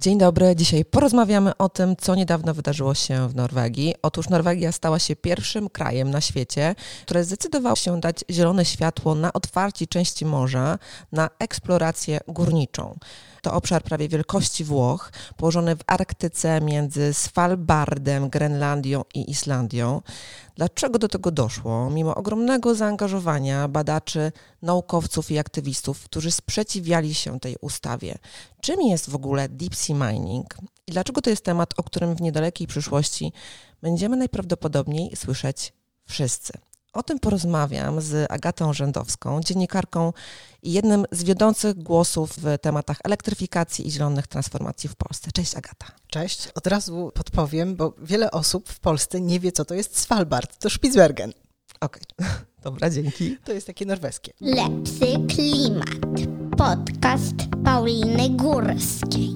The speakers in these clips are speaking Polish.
Dzień dobry. Dzisiaj porozmawiamy o tym, co niedawno wydarzyło się w Norwegii. Otóż Norwegia stała się pierwszym krajem na świecie, które zdecydowało się dać zielone światło na otwarcie części morza na eksplorację górniczą. To obszar prawie wielkości Włoch, położony w Arktyce między Svalbardem, Grenlandią i Islandią. Dlaczego do tego doszło? Mimo ogromnego zaangażowania badaczy, naukowców i aktywistów, którzy sprzeciwiali się tej ustawie. Czym jest w ogóle deep sea mining i dlaczego to jest temat, o którym w niedalekiej przyszłości będziemy najprawdopodobniej słyszeć wszyscy? O tym porozmawiam z Agatą Rzędowską, dziennikarką i jednym z wiodących głosów w tematach elektryfikacji i zielonych transformacji w Polsce. Cześć Agata. Cześć. Od razu podpowiem, bo wiele osób w Polsce nie wie, co to jest Svalbard. To Spitsbergen. Okej, okay. dobra, dzięki. To jest takie norweskie. Lepszy klimat. Podcast Pauliny Górskiej.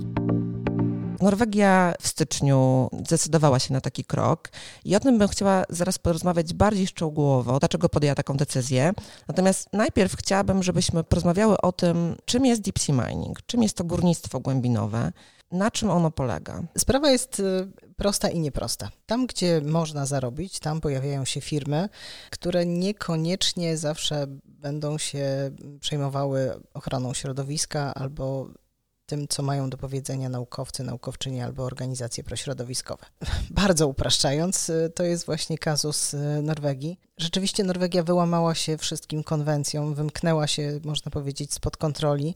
Norwegia w styczniu zdecydowała się na taki krok i o tym bym chciała zaraz porozmawiać bardziej szczegółowo, dlaczego podjęła taką decyzję. Natomiast najpierw chciałabym, żebyśmy porozmawiały o tym, czym jest deep sea mining, czym jest to górnictwo głębinowe, na czym ono polega. Sprawa jest y, prosta i nieprosta. Tam, gdzie można zarobić, tam pojawiają się firmy, które niekoniecznie zawsze będą się przejmowały ochroną środowiska albo tym, co mają do powiedzenia naukowcy, naukowczynie albo organizacje prośrodowiskowe. Bardzo upraszczając, to jest właśnie kazus y, Norwegii. Rzeczywiście Norwegia wyłamała się wszystkim konwencjom, wymknęła się, można powiedzieć, spod kontroli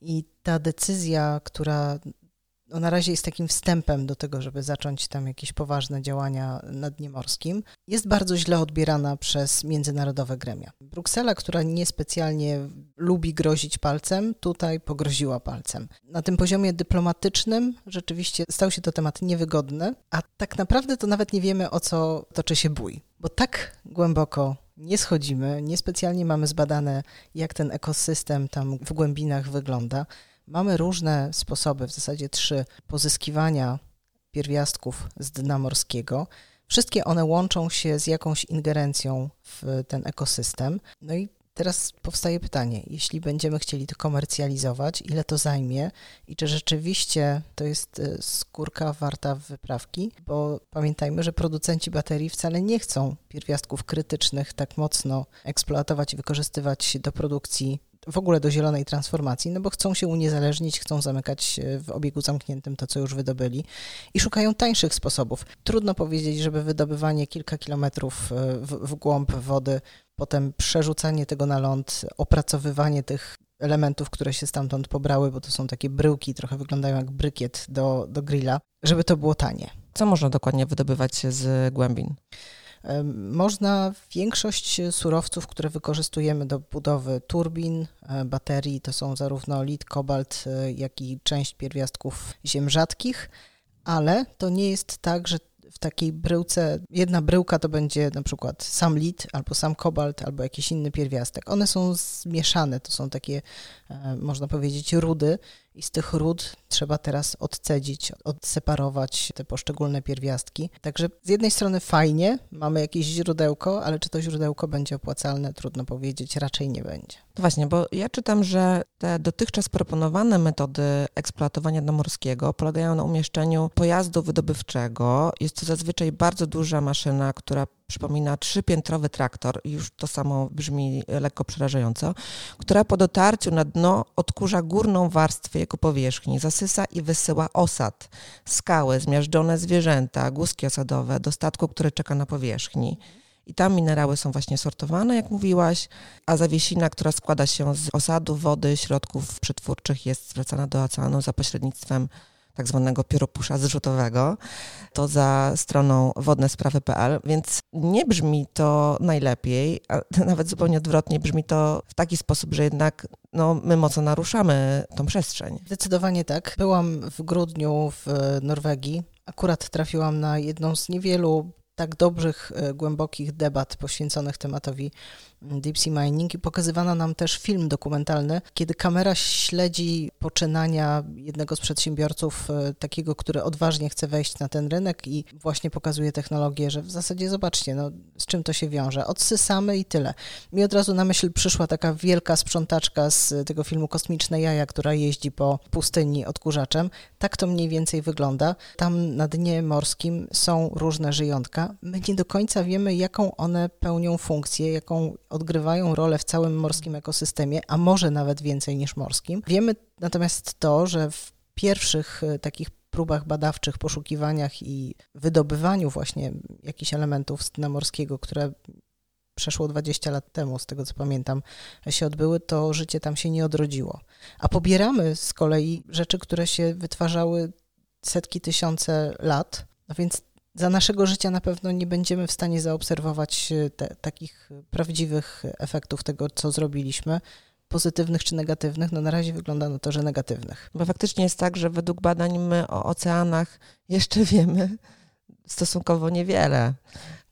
i ta decyzja, która no na razie jest takim wstępem do tego, żeby zacząć tam jakieś poważne działania na dnie morskim, jest bardzo źle odbierana przez międzynarodowe gremia. Bruksela, która niespecjalnie lubi grozić palcem, tutaj pogroziła palcem. Na tym poziomie dyplomatycznym rzeczywiście stał się to temat niewygodny, a tak naprawdę to nawet nie wiemy, o co toczy się bój, bo tak głęboko nie schodzimy, niespecjalnie mamy zbadane, jak ten ekosystem tam w głębinach wygląda. Mamy różne sposoby, w zasadzie trzy, pozyskiwania pierwiastków z dna morskiego. Wszystkie one łączą się z jakąś ingerencją w ten ekosystem. No i teraz powstaje pytanie, jeśli będziemy chcieli to komercjalizować, ile to zajmie i czy rzeczywiście to jest y, skórka warta wyprawki, bo pamiętajmy, że producenci baterii wcale nie chcą pierwiastków krytycznych tak mocno eksploatować i wykorzystywać do produkcji w ogóle do zielonej transformacji, no bo chcą się uniezależnić, chcą zamykać w obiegu zamkniętym to, co już wydobyli i szukają tańszych sposobów. Trudno powiedzieć, żeby wydobywanie kilka kilometrów e, w, w głąb wody, potem przerzucanie tego na ląd, opracowywanie tych elementów, które się stamtąd pobrały, bo to są takie bryłki, trochę wyglądają jak brykiet do, do grilla, żeby to było tanie. Co można dokładnie wydobywać z głębin? Można większość surowców, które wykorzystujemy do budowy turbin, e, baterii, to są zarówno lit, kobalt, e, jak i część pierwiastków ziem rzadkich, ale to nie jest tak, że w takiej bryłce, jedna bryłka to będzie na przykład sam lit, albo sam kobalt, albo jakiś inny pierwiastek. One są zmieszane, to są takie, można powiedzieć, rudy i z tych ród trzeba teraz odcedzić, odseparować te poszczególne pierwiastki. Także z jednej strony fajnie, mamy jakieś źródełko, ale czy to źródełko będzie opłacalne, trudno powiedzieć, raczej nie będzie. No właśnie, bo ja czytam, że te dotychczas proponowane metody eksploatowania dna morskiego polegają na umieszczeniu pojazdu wydobywczego. Jest to zazwyczaj bardzo duża maszyna, która przypomina trzypiętrowy traktor, już to samo brzmi lekko przerażająco, która po dotarciu na dno odkurza górną warstwę jego powierzchni, zasysa i wysyła osad, skały, zmiażdżone zwierzęta, głuski osadowe do statku, który czeka na powierzchni. I tam minerały są właśnie sortowane, jak mówiłaś, a zawiesina, która składa się z osadu, wody, środków przetwórczych jest zwracana do oceanu za pośrednictwem tak zwanego pióropusza zrzutowego, to za stroną wodnesprawy.pl, więc nie brzmi to najlepiej, a nawet zupełnie odwrotnie, brzmi to w taki sposób, że jednak no, my mocno naruszamy tą przestrzeń. Zdecydowanie tak. Byłam w grudniu w Norwegii. Akurat trafiłam na jedną z niewielu tak dobrych, e, głębokich debat poświęconych tematowi Deep Sea Mining i pokazywano nam też film dokumentalny, kiedy kamera śledzi poczynania jednego z przedsiębiorców, e, takiego, który odważnie chce wejść na ten rynek i właśnie pokazuje technologię, że w zasadzie zobaczcie, no, z czym to się wiąże. Odsysamy i tyle. Mi od razu na myśl przyszła taka wielka sprzątaczka z tego filmu Kosmiczne Jaja, która jeździ po pustyni odkurzaczem. Tak to mniej więcej wygląda. Tam na dnie morskim są różne żyjątka. My nie do końca wiemy, jaką one pełnią funkcję, jaką odgrywają rolę w całym morskim ekosystemie, a może nawet więcej niż morskim. Wiemy natomiast to, że w pierwszych e, takich próbach badawczych, poszukiwaniach i wydobywaniu właśnie jakichś elementów z dna morskiego, które przeszło 20 lat temu, z tego co pamiętam, się odbyły, to życie tam się nie odrodziło. A pobieramy z kolei rzeczy, które się wytwarzały setki, tysiące lat, no więc za naszego życia na pewno nie będziemy w stanie zaobserwować e, te, takich prawdziwych efektów tego, co zrobiliśmy, pozytywnych czy negatywnych. No na razie wygląda na to, że negatywnych. Bo faktycznie jest tak, że według badań my o oceanach jeszcze wiemy stosunkowo niewiele,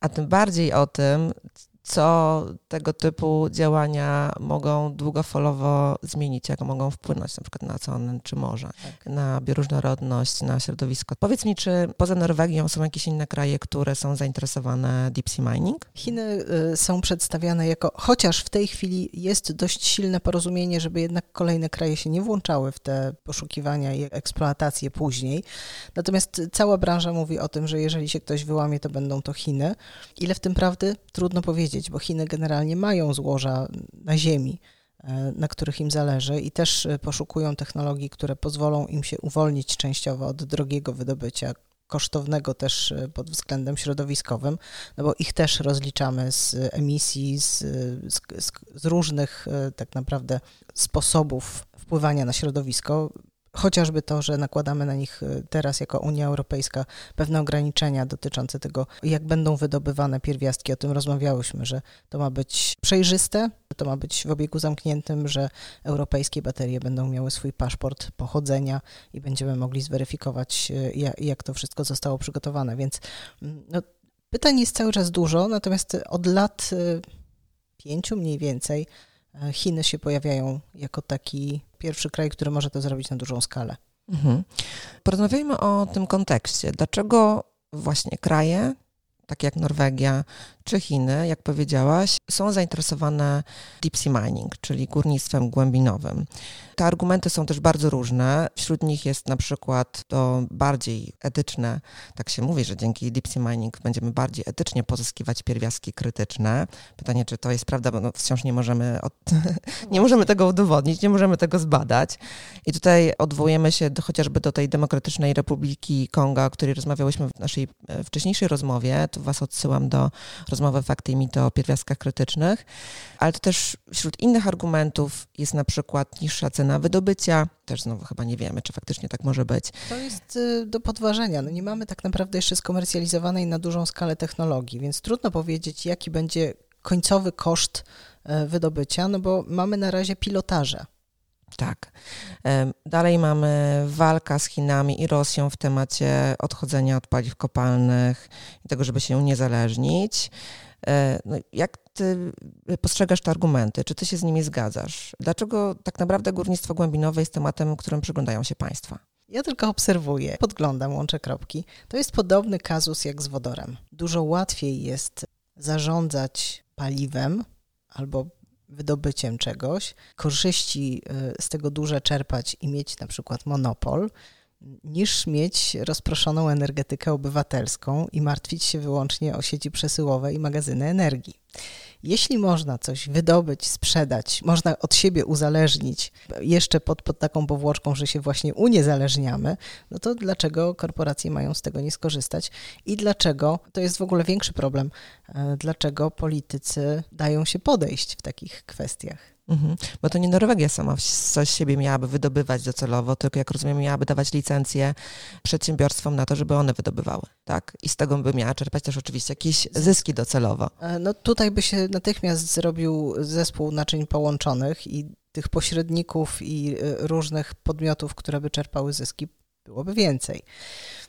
a tym bardziej o tym, co tego typu działania mogą długofalowo zmienić, jak mogą wpłynąć na przykład na oceany czy morze, tak. na bioróżnorodność, na środowisko. Powiedz mi, czy poza Norwegią są jakieś inne kraje, które są zainteresowane deep sea mining? Chiny y, są przedstawiane jako, chociaż w tej chwili jest dość silne porozumienie, żeby jednak kolejne kraje się nie włączały w te poszukiwania i eksploatacje później. Natomiast cała branża mówi o tym, że jeżeli się ktoś wyłamie, to będą to Chiny. Ile w tym prawdy? Trudno powiedzieć bo Chiny generalnie mają złoża na ziemi, e, na których im zależy i też e, poszukują technologii, które pozwolą im się uwolnić częściowo od drogiego wydobycia, kosztownego też e, pod względem środowiskowym, no bo ich też rozliczamy z emisji, z, z, z różnych tak naprawdę sposobów wpływania na środowisko. Chociażby to, że nakładamy na nich y, teraz jako Unia Europejska pewne ograniczenia dotyczące tego, jak będą wydobywane pierwiastki. O tym rozmawiałyśmy, że to ma być przejrzyste, że to ma być w obiegu zamkniętym, że europejskie baterie będą miały swój paszport pochodzenia i będziemy mogli zweryfikować, y, jak to wszystko zostało przygotowane. Więc mm, no, pytań jest cały czas dużo, natomiast od lat y, pięciu mniej więcej Chiny się pojawiają jako taki pierwszy kraj, który może to zrobić na dużą skalę. Mhm. Porozmawiajmy o tym kontekście. Dlaczego właśnie kraje, takie jak Norwegia czy Chiny, jak powiedziałaś, są zainteresowane deep sea mining, czyli górnictwem głębinowym. Te argumenty są też bardzo różne. Wśród nich jest na przykład to bardziej etyczne, tak się mówi, że dzięki deep sea mining będziemy bardziej etycznie pozyskiwać pierwiastki krytyczne. Pytanie, czy to jest prawda, bo no wciąż nie możemy, od, nie możemy tego udowodnić, nie możemy tego zbadać. I tutaj odwołujemy się do, chociażby do tej Demokratycznej Republiki Konga, o której rozmawiałyśmy w naszej e, wcześniejszej rozmowie. Tu Was odsyłam do rozmowy Fakty i Mity o pierwiastkach krytycznych. Ale to też wśród innych argumentów jest na przykład niższa cena wydobycia. Też znowu chyba nie wiemy, czy faktycznie tak może być. To jest y, do podważenia. No nie mamy tak naprawdę jeszcze skomercjalizowanej na dużą skalę technologii, więc trudno powiedzieć, jaki będzie końcowy koszt y, wydobycia, no bo mamy na razie pilotaże. Tak. Dalej mamy walka z Chinami i Rosją w temacie odchodzenia od paliw kopalnych i tego, żeby się uniezależnić. E, no, jak ty postrzegasz te argumenty? Czy ty się z nimi zgadzasz? Dlaczego tak naprawdę górnictwo głębinowe jest tematem, którym przyglądają się państwa? Ja tylko obserwuję, podglądam, łączę kropki. To jest podobny kazus jak z wodorem. Dużo łatwiej jest zarządzać paliwem albo wydobyciem czegoś, korzyści y, z tego duże czerpać i mieć na przykład monopol, niż mieć rozproszoną energetykę obywatelską i martwić się wyłącznie o sieci przesyłowe i magazyny energii. Jeśli można coś wydobyć, sprzedać, można od siebie uzależnić, jeszcze pod, pod taką powłoczką, że się właśnie uniezależniamy, no to dlaczego korporacje mają z tego nie skorzystać i dlaczego, to jest w ogóle większy problem, e, dlaczego politycy dają się podejść w takich kwestiach? Mhm. Bo to nie Norwegia sama coś z siebie miałaby wydobywać docelowo, tylko jak rozumiem, miałaby dawać licencje przedsiębiorstwom na to, żeby one wydobywały, tak? I z tego by miała czerpać też oczywiście jakieś zyski docelowo. E, no tutaj by się natychmiast zrobił zespół naczyń połączonych i tych pośredników i e, różnych podmiotów, które by czerpały zyski, byłoby więcej.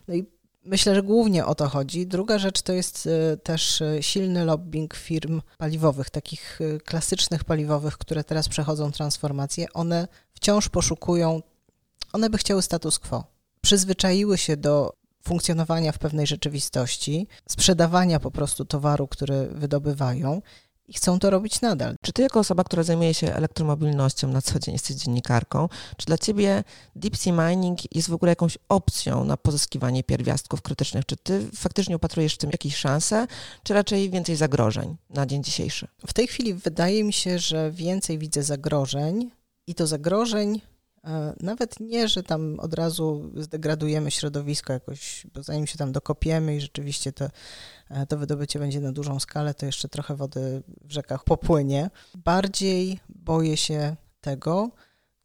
No i Myślę, że głównie o to chodzi. Druga rzecz to jest e, też e, silny lobbying firm paliwowych, takich e, klasycznych paliwowych, które teraz przechodzą transformację. One wciąż poszukują, one by chciały status quo. Przyzwyczaiły się do funkcjonowania w pewnej rzeczywistości, sprzedawania po prostu towaru, który wydobywają i chcą to robić nadal. Czy ty jako osoba, która zajmuje się elektromobilnością na co dzień, jesteś dziennikarką, czy dla ciebie deep sea mining jest w ogóle jakąś opcją na pozyskiwanie pierwiastków krytycznych? Czy ty faktycznie upatrujesz w tym jakieś szanse, czy raczej więcej zagrożeń na dzień dzisiejszy? W tej chwili wydaje mi się, że więcej widzę zagrożeń i to zagrożeń nawet nie, że tam od razu zdegradujemy środowisko jakoś, bo zanim się tam dokopiemy i rzeczywiście to, e, to wydobycie będzie na dużą skalę, to jeszcze trochę wody w rzekach popłynie. Bardziej boję się tego,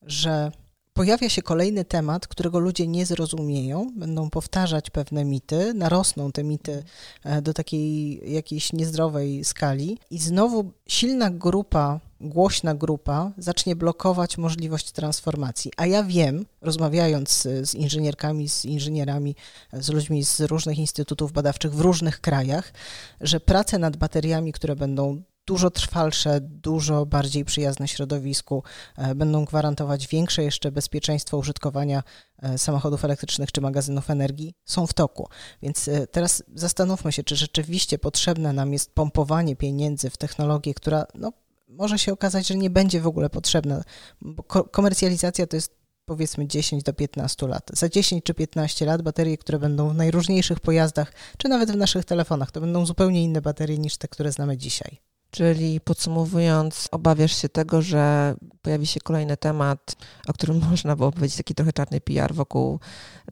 że pojawia się kolejny temat, którego ludzie nie zrozumieją, będą powtarzać pewne mity, narosną te mity e, do takiej jakiejś niezdrowej skali i znowu silna grupa, głośna grupa zacznie blokować możliwość transformacji. A ja wiem, rozmawiając z inżynierkami, z inżynierami, z ludźmi z różnych instytutów badawczych w różnych krajach, że prace nad bateriami, które będą dużo trwalsze, dużo bardziej przyjazne środowisku, e, będą gwarantować większe jeszcze bezpieczeństwo użytkowania e, samochodów elektrycznych czy magazynów energii, są w toku. Więc e, teraz zastanówmy się, czy rzeczywiście potrzebne nam jest pompowanie pieniędzy w technologię, która no, może się okazać, że nie będzie w ogóle potrzebna, bo komercjalizacja to jest powiedzmy 10 do 15 lat. Za 10 czy 15 lat baterie, które będą w najróżniejszych pojazdach, czy nawet w naszych telefonach, to będą zupełnie inne baterie niż te, które znamy dzisiaj. Czyli podsumowując, obawiasz się tego, że pojawi się kolejny temat, o którym można było powiedzieć taki trochę czarny PR wokół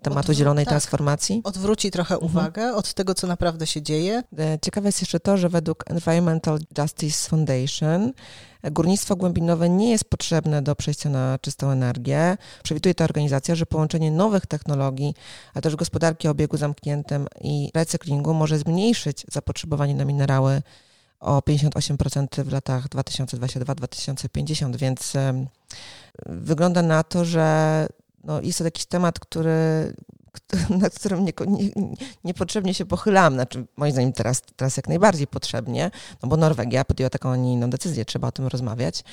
tematu Odwró- zielonej tak. transformacji? Odwróci trochę mhm. uwagę od tego, co naprawdę się dzieje. E, ciekawe jest jeszcze to, że według Environmental Justice Foundation górnictwo głębinowe nie jest potrzebne do przejścia na czystą energię. Przewiduje ta organizacja, że połączenie nowych technologii, a też gospodarki o obiegu zamkniętym i recyklingu może zmniejszyć zapotrzebowanie na minerały o 58% w latach 2022-2050, więc wygląda na to, że no jest to jakiś temat, który, nad którym nie, nie, niepotrzebnie się pochylam, znaczy moim zdaniem teraz, teraz jak najbardziej potrzebnie, no bo Norwegia podjęła taką, a nie inną decyzję, trzeba o tym rozmawiać,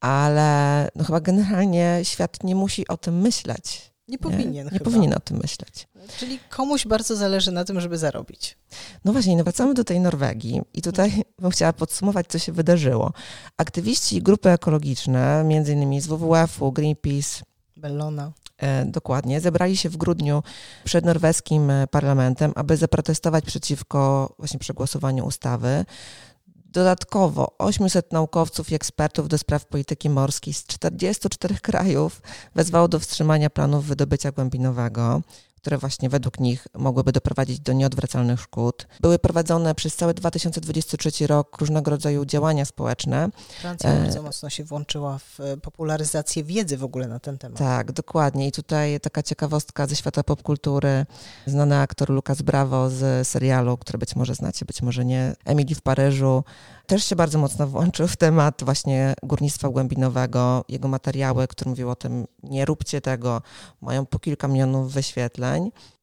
ale no chyba generalnie świat nie musi o tym myśleć. Nie powinien. Nie, nie powinien o tym myśleć. Czyli komuś bardzo zależy na tym, żeby zarobić. No właśnie, no wracamy do tej Norwegii i tutaj bym chciała podsumować, co się wydarzyło. Aktywiści i grupy ekologiczne, między innymi z WWF-u, Greenpeace, Bellona. E, dokładnie, zebrali się w grudniu przed norweskim parlamentem, aby zaprotestować przeciwko właśnie przegłosowaniu ustawy. Dodatkowo 800 naukowców i ekspertów do spraw polityki morskiej z 44 krajów wezwało do wstrzymania planów wydobycia głębinowego które właśnie według nich mogłyby doprowadzić do nieodwracalnych szkód. Były prowadzone przez cały 2023 rok różnego rodzaju działania społeczne. Francja e... bardzo mocno się włączyła w e, popularyzację wiedzy w ogóle na ten temat. Tak, dokładnie. I tutaj taka ciekawostka ze świata popkultury. Znany aktor Lucas Bravo z serialu, który być może znacie, być może nie, Emily w Paryżu, też się bardzo mocno włączył w temat właśnie górnictwa głębinowego. Jego materiały, które mówiły o tym, nie róbcie tego, mają po kilka milionów wyświetleń.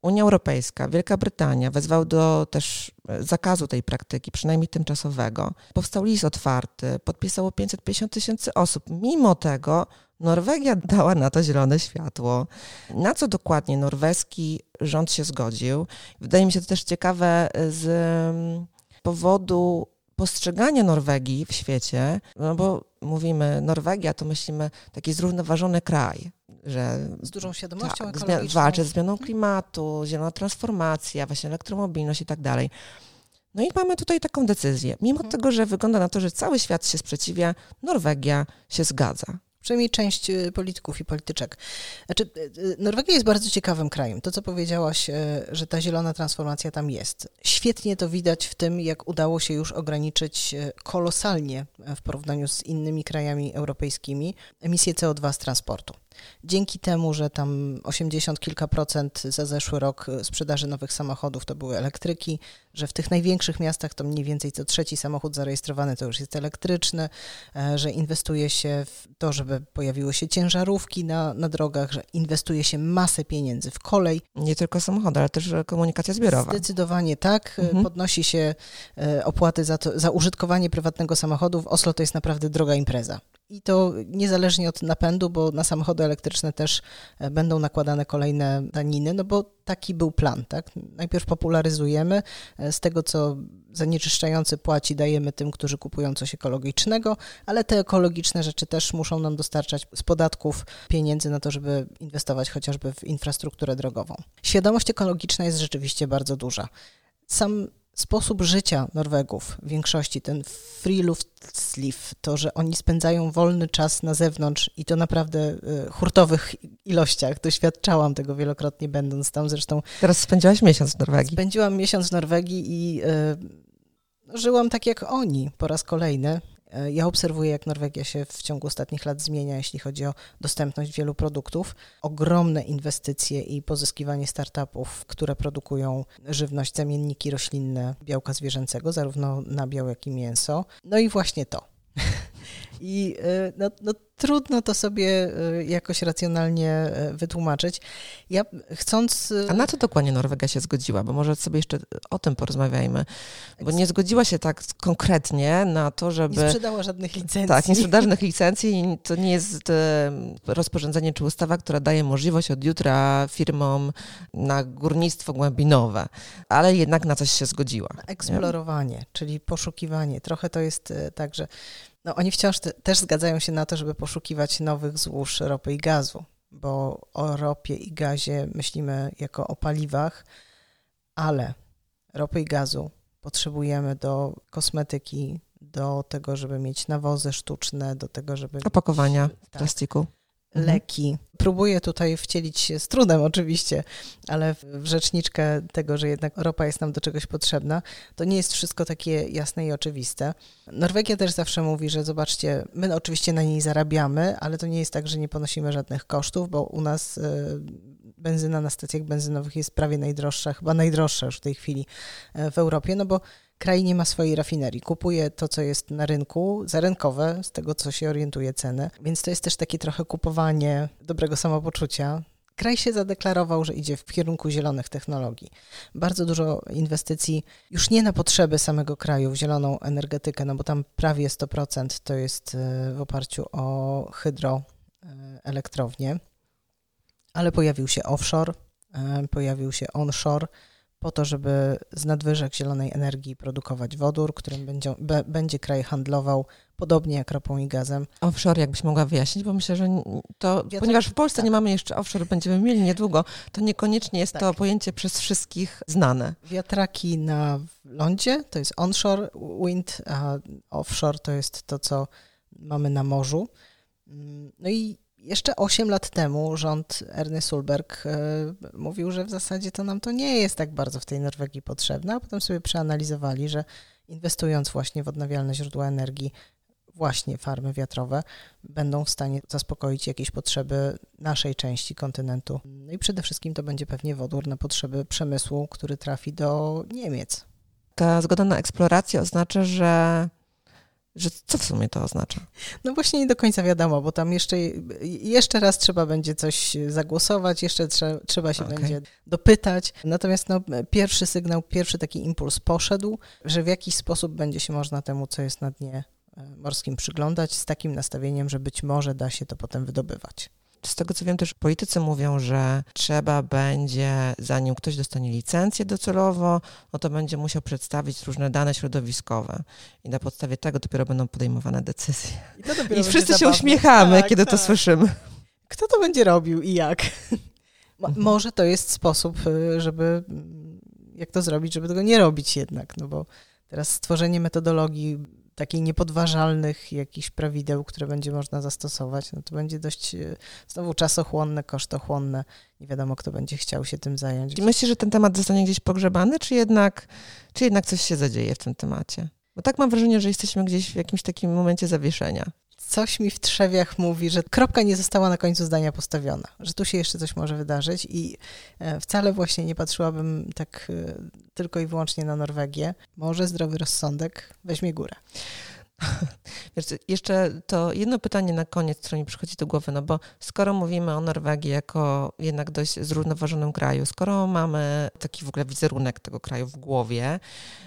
Unia Europejska, Wielka Brytania wezwał do też zakazu tej praktyki, przynajmniej tymczasowego. Powstał list otwarty, podpisało 550 tysięcy osób. Mimo tego Norwegia dała na to zielone światło. Na co dokładnie norweski rząd się zgodził? Wydaje mi się to też ciekawe z powodu postrzegania Norwegii w świecie, no bo mówimy Norwegia, to myślimy taki zrównoważony kraj, że z dużą świadomością tak, ekologiczną. walczy z zmianą klimatu, zielona transformacja, właśnie elektromobilność i tak dalej. No i mamy tutaj taką decyzję. Mimo hmm. tego, że wygląda na to, że cały świat się sprzeciwia, Norwegia się zgadza przynajmniej część y, polityków i polityczek. Znaczy, y, y, Norwegia jest bardzo ciekawym krajem. To, co powiedziałaś, że ta zielona transformacja tam jest. Świetnie to widać w tym, jak udało się już ograniczyć kolosalnie w porównaniu z innymi krajami europejskimi emisję CO2 z transportu. Dzięki temu, że tam 80 kilka procent za zeszły rok sprzedaży nowych samochodów to były elektryki, że w tych największych miastach to mniej więcej co trzeci samochód zarejestrowany to już jest elektryczny, e, że inwestuje się w to, żeby pojawiły się ciężarówki na, na drogach, że inwestuje się masę pieniędzy w kolej. Nie tylko samochody, ale też komunikacja zbiorowa. Zdecydowanie tak. Mhm. Podnosi się e, opłaty za, to, za użytkowanie prywatnego samochodu. W Oslo to jest naprawdę droga impreza. I to niezależnie od napędu, bo na samochody elektryczne też e, będą nakładane kolejne daniny, no bo taki był plan, tak? Najpierw popularyzujemy, e, z tego co zanieczyszczający płaci, dajemy tym, którzy kupują coś ekologicznego, ale te ekologiczne rzeczy też muszą nam dostarczać z podatków pieniędzy na to, żeby inwestować chociażby w infrastrukturę drogową. Świadomość ekologiczna jest rzeczywiście bardzo duża. Sam sposób życia Norwegów w większości, ten free Luftslif, to, że oni spędzają wolny czas na zewnątrz i to naprawdę y, hurtowych ilościach. Doświadczałam tego wielokrotnie będąc tam zresztą. Teraz spędziłaś miesiąc w Norwegii. Spędziłam miesiąc w Norwegii i y, żyłam tak jak oni po raz kolejny. E, ja obserwuję, jak Norwegia się w ciągu ostatnich lat zmienia, jeśli chodzi o dostępność wielu produktów. Ogromne inwestycje i pozyskiwanie startupów, które produkują żywność, zamienniki roślinne białka zwierzęcego, zarówno nabiał, jak i mięso. No i właśnie to. I e, no, no, trudno to sobie e, jakoś racjonalnie e, wytłumaczyć. Ja chcąc... A na co dokładnie Norwegia się zgodziła? Bo może sobie jeszcze o tym porozmawiajmy. Bo nie zgodziła się tak konkretnie na to, żeby... Nie sprzedała żadnych licencji. Tak, nie sprzedała żadnych licencji i to nie jest rozporządzenie czy ustawa, która daje możliwość od jutra firmom na górnictwo głębinowe, ale jednak na coś się zgodziła. Eksplorowanie, nie? czyli poszukiwanie. Trochę to jest tak, że no, oni wciąż te, też zgadzają się na to, żeby poszukiwać nowych złóż ropy i gazu, bo o ropie i gazie myślimy jako o paliwach, ale ropy i gazu potrzebujemy do kosmetyki, do tego, żeby mieć nawozy sztuczne, do tego, żeby. Opakowania tak, plastiku. Mhm. leki. Próbuję tutaj wcielić się z trudem oczywiście, ale w rzeczniczkę tego, że jednak ropa jest nam do czegoś potrzebna, to nie jest wszystko takie jasne i oczywiste. Norwegia też zawsze mówi, że zobaczcie, my oczywiście na niej zarabiamy, ale to nie jest tak, że nie ponosimy żadnych kosztów, bo u nas e, benzyna na stacjach benzynowych jest prawie najdroższa, chyba najdroższa już w tej chwili e, w Europie, no bo kraj nie ma swojej rafinerii. Kupuje to, co jest na rynku, za rynkowe, z tego, co się orientuje ceny. Więc to jest też takie trochę kupowanie dobrego samopoczucia. Kraj się zadeklarował, że idzie w kierunku zielonych technologii. Bardzo dużo inwestycji już nie na potrzeby samego kraju w zieloną energetykę, no bo tam prawie 100% to jest e, w oparciu o hydroelektrownie, ale pojawił się offshore, e, pojawił się onshore po to, żeby z nadwyżek zielonej energii produkować wodór, którym będzie, be, będzie kraj handlował podobnie jak ropą i gazem. Offshore, jakbyś mogła wyjaśnić, bo myślę, że to, ponieważ w Polsce tak. nie mamy jeszcze offshore, będziemy mieli niedługo, to niekoniecznie jest tak. to pojęcie przez wszystkich znane. Wiatraki na lądzie to jest onshore wind, a offshore to jest to, co mamy na morzu. No i jeszcze 8 lat temu rząd Erny Sulberg e, mówił, że w zasadzie to nam to nie jest tak bardzo w tej Norwegii potrzebne, a potem sobie przeanalizowali, że inwestując właśnie w odnawialne źródła energii, właśnie farmy wiatrowe, będą w stanie zaspokoić jakieś potrzeby naszej części kontynentu. No i przede wszystkim to będzie pewnie wodór na potrzeby przemysłu, który trafi do Niemiec. Ta zgoda na eksplorację oznacza, że że co w sumie to oznacza? No właśnie nie do końca wiadomo, bo tam jeszcze, jeszcze raz trzeba będzie coś zagłosować, jeszcze trzeba, trzeba się okay. będzie dopytać. Natomiast no, pierwszy sygnał, pierwszy taki impuls poszedł, że w jakiś sposób będzie się można temu, co jest na dnie e, morskim przyglądać z takim nastawieniem, że być może da się to potem wydobywać z tego co wiem, też politycy mówią, że trzeba będzie, zanim ktoś dostanie licencję docelowo, no to będzie musiał przedstawić różne dane środowiskowe. I na podstawie tego dopiero będą podejmowane decyzje. I, I wszyscy się uśmiechamy, tak, kiedy tak. to słyszymy. Kto to będzie robił i jak? Mhm. Może to jest sposób, y, żeby jak to zrobić, żeby tego nie robić jednak, no bo teraz stworzenie metodologii takich niepodważalnych jakichś prawideł, które będzie można zastosować, no to będzie dość e, znowu czasochłonne, kosztochłonne. Nie wiadomo, kto będzie chciał się tym zająć. Myślisz, że ten temat zostanie gdzieś pogrzebany, czy jednak, czy jednak coś się zadzieje w tym temacie? Bo tak mam wrażenie, że jesteśmy gdzieś w jakimś takim momencie zawieszenia. Coś mi w trzewiach mówi, że kropka nie została na końcu zdania postawiona, że tu się jeszcze coś może wydarzyć i e, wcale właśnie nie patrzyłabym tak e, tylko i wyłącznie na Norwegię. Może zdrowy rozsądek weźmie górę. Wiesz, jeszcze to jedno pytanie na koniec, które mi przychodzi do głowy, no bo skoro mówimy o Norwegii jako jednak dość zrównoważonym kraju, skoro mamy taki w ogóle wizerunek tego kraju w głowie,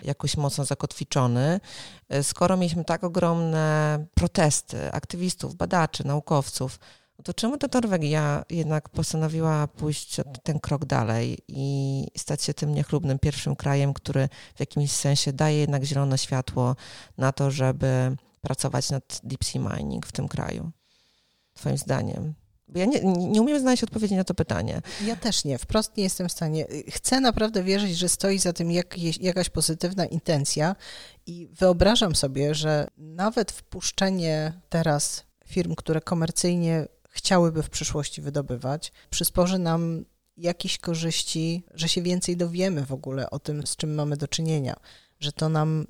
jakoś mocno zakotwiczony, skoro mieliśmy tak ogromne protesty aktywistów, badaczy, naukowców, to czemu ta Norwegia jednak postanowiła pójść ten krok dalej i stać się tym niechlubnym pierwszym krajem, który w jakimś sensie daje jednak zielone światło na to, żeby pracować nad deep sea mining w tym kraju? Twoim zdaniem? Ja nie, nie umiem znaleźć odpowiedzi na to pytanie. Ja też nie, wprost nie jestem w stanie. Chcę naprawdę wierzyć, że stoi za tym jakieś, jakaś pozytywna intencja i wyobrażam sobie, że nawet wpuszczenie teraz firm, które komercyjnie chciałyby w przyszłości wydobywać, przysporzy nam jakieś korzyści, że się więcej dowiemy w ogóle o tym, z czym mamy do czynienia, że to nam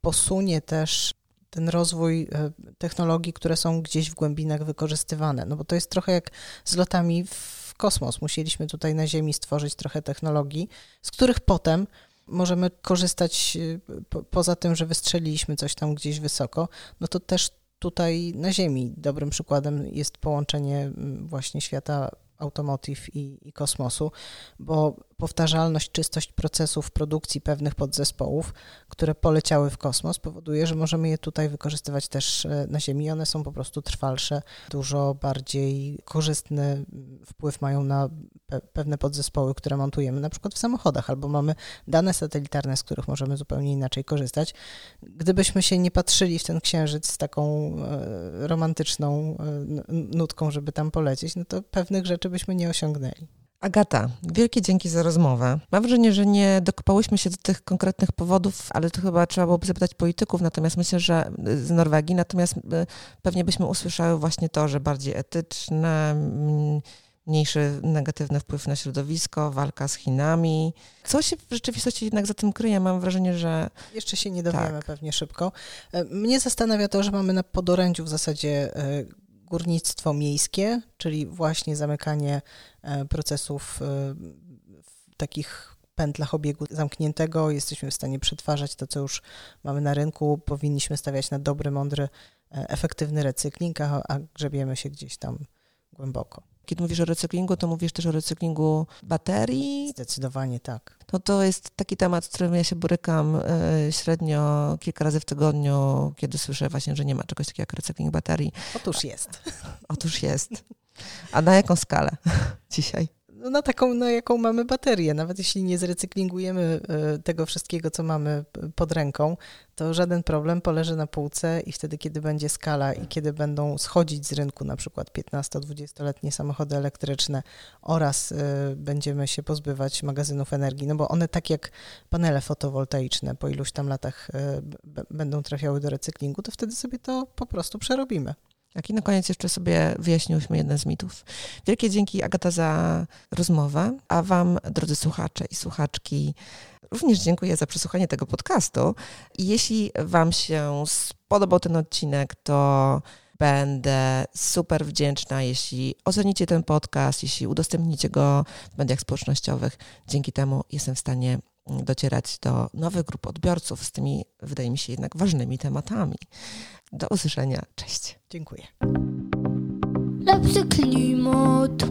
posunie też ten rozwój e, technologii, które są gdzieś w głębinach wykorzystywane. No bo to jest trochę jak z lotami w kosmos. Musieliśmy tutaj na Ziemi stworzyć trochę technologii, z których potem możemy korzystać e, po, poza tym, że wystrzeliliśmy coś tam gdzieś wysoko, no to też tutaj na Ziemi. Dobrym przykładem jest połączenie mm, właśnie świata automotive i, i, kosmosu, bo powtarzalność, czystość procesów produkcji pewnych podzespołów, które poleciały w kosmos, powoduje, że możemy je tutaj wykorzystywać też e, na Ziemi. One są po prostu trwalsze, dużo bardziej korzystny wpływ mają na pe pewne podzespoły, które montujemy na przykład w samochodach, albo mamy dane satelitarne, z których możemy zupełnie inaczej korzystać. Gdybyśmy się nie patrzyli w ten księżyc z taką e, romantyczną e, nutką, żeby tam polecieć, no to pewnych rzeczy byśmy nie osiągnęli. Agata, wielkie dzięki za rozmowę. Mam wrażenie, że nie dokopałyśmy się do tych konkretnych powodów, ale to chyba trzeba byłoby zapytać polityków, natomiast myślę, że z Norwegii, natomiast y, pewnie byśmy usłyszały właśnie to, że bardziej etyczne, mniejszy negatywny wpływ na środowisko, walka z Chinami. Co się w rzeczywistości jednak za tym kryje? Mam wrażenie, że... Jeszcze się nie dowiemy tak. pewnie szybko. E, mnie zastanawia to, że mamy na podorędziu w zasadzie e, górnictwo miejskie, czyli właśnie zamykanie e, procesów e, w takich pętlach obiegu zamkniętego. Jesteśmy w stanie przetwarzać to, co już mamy na rynku. Powinniśmy stawiać na dobry, mądry, e, efektywny recykling, a, a grzebiemy się gdzieś tam głęboko. Kiedy mówisz o recyklingu, to mówisz też o recyklingu baterii? Zdecydowanie tak. To to jest taki temat, z którym ja się borykam e, średnio kilka razy w tygodniu, kiedy słyszę właśnie, że nie ma czegoś takiego jak recykling baterii. Otóż jest. Otóż jest. A na jaką skalę dzisiaj? Na taką, na jaką mamy baterię. Nawet jeśli nie zrecyklingujemy e, tego wszystkiego, co mamy pod ręką, to żaden problem poleży na półce i wtedy, kiedy będzie skala i kiedy będą schodzić z rynku na przykład 15-20-letnie samochody elektryczne oraz y, będziemy się pozbywać magazynów energii, no bo one tak jak panele fotowoltaiczne po iluś tam latach y, będą trafiały do recyklingu, to wtedy sobie to po prostu przerobimy. Tak, i na koniec jeszcze sobie wyjaśniłyśmy jeden z mitów. Wielkie dzięki Agata za rozmowę, a Wam, drodzy słuchacze i słuchaczki, również dziękuję za przesłuchanie tego podcastu. Jeśli Wam się spodobał ten odcinek, to będę super wdzięczna, jeśli ocenicie ten podcast, jeśli udostępnicie go w mediach społecznościowych. Dzięki temu jestem w stanie docierać do nowych grup odbiorców z tymi, wydaje mi się, jednak ważnymi tematami. Do usłyszenia. Cześć. Dziękuję. Lepszy klimat.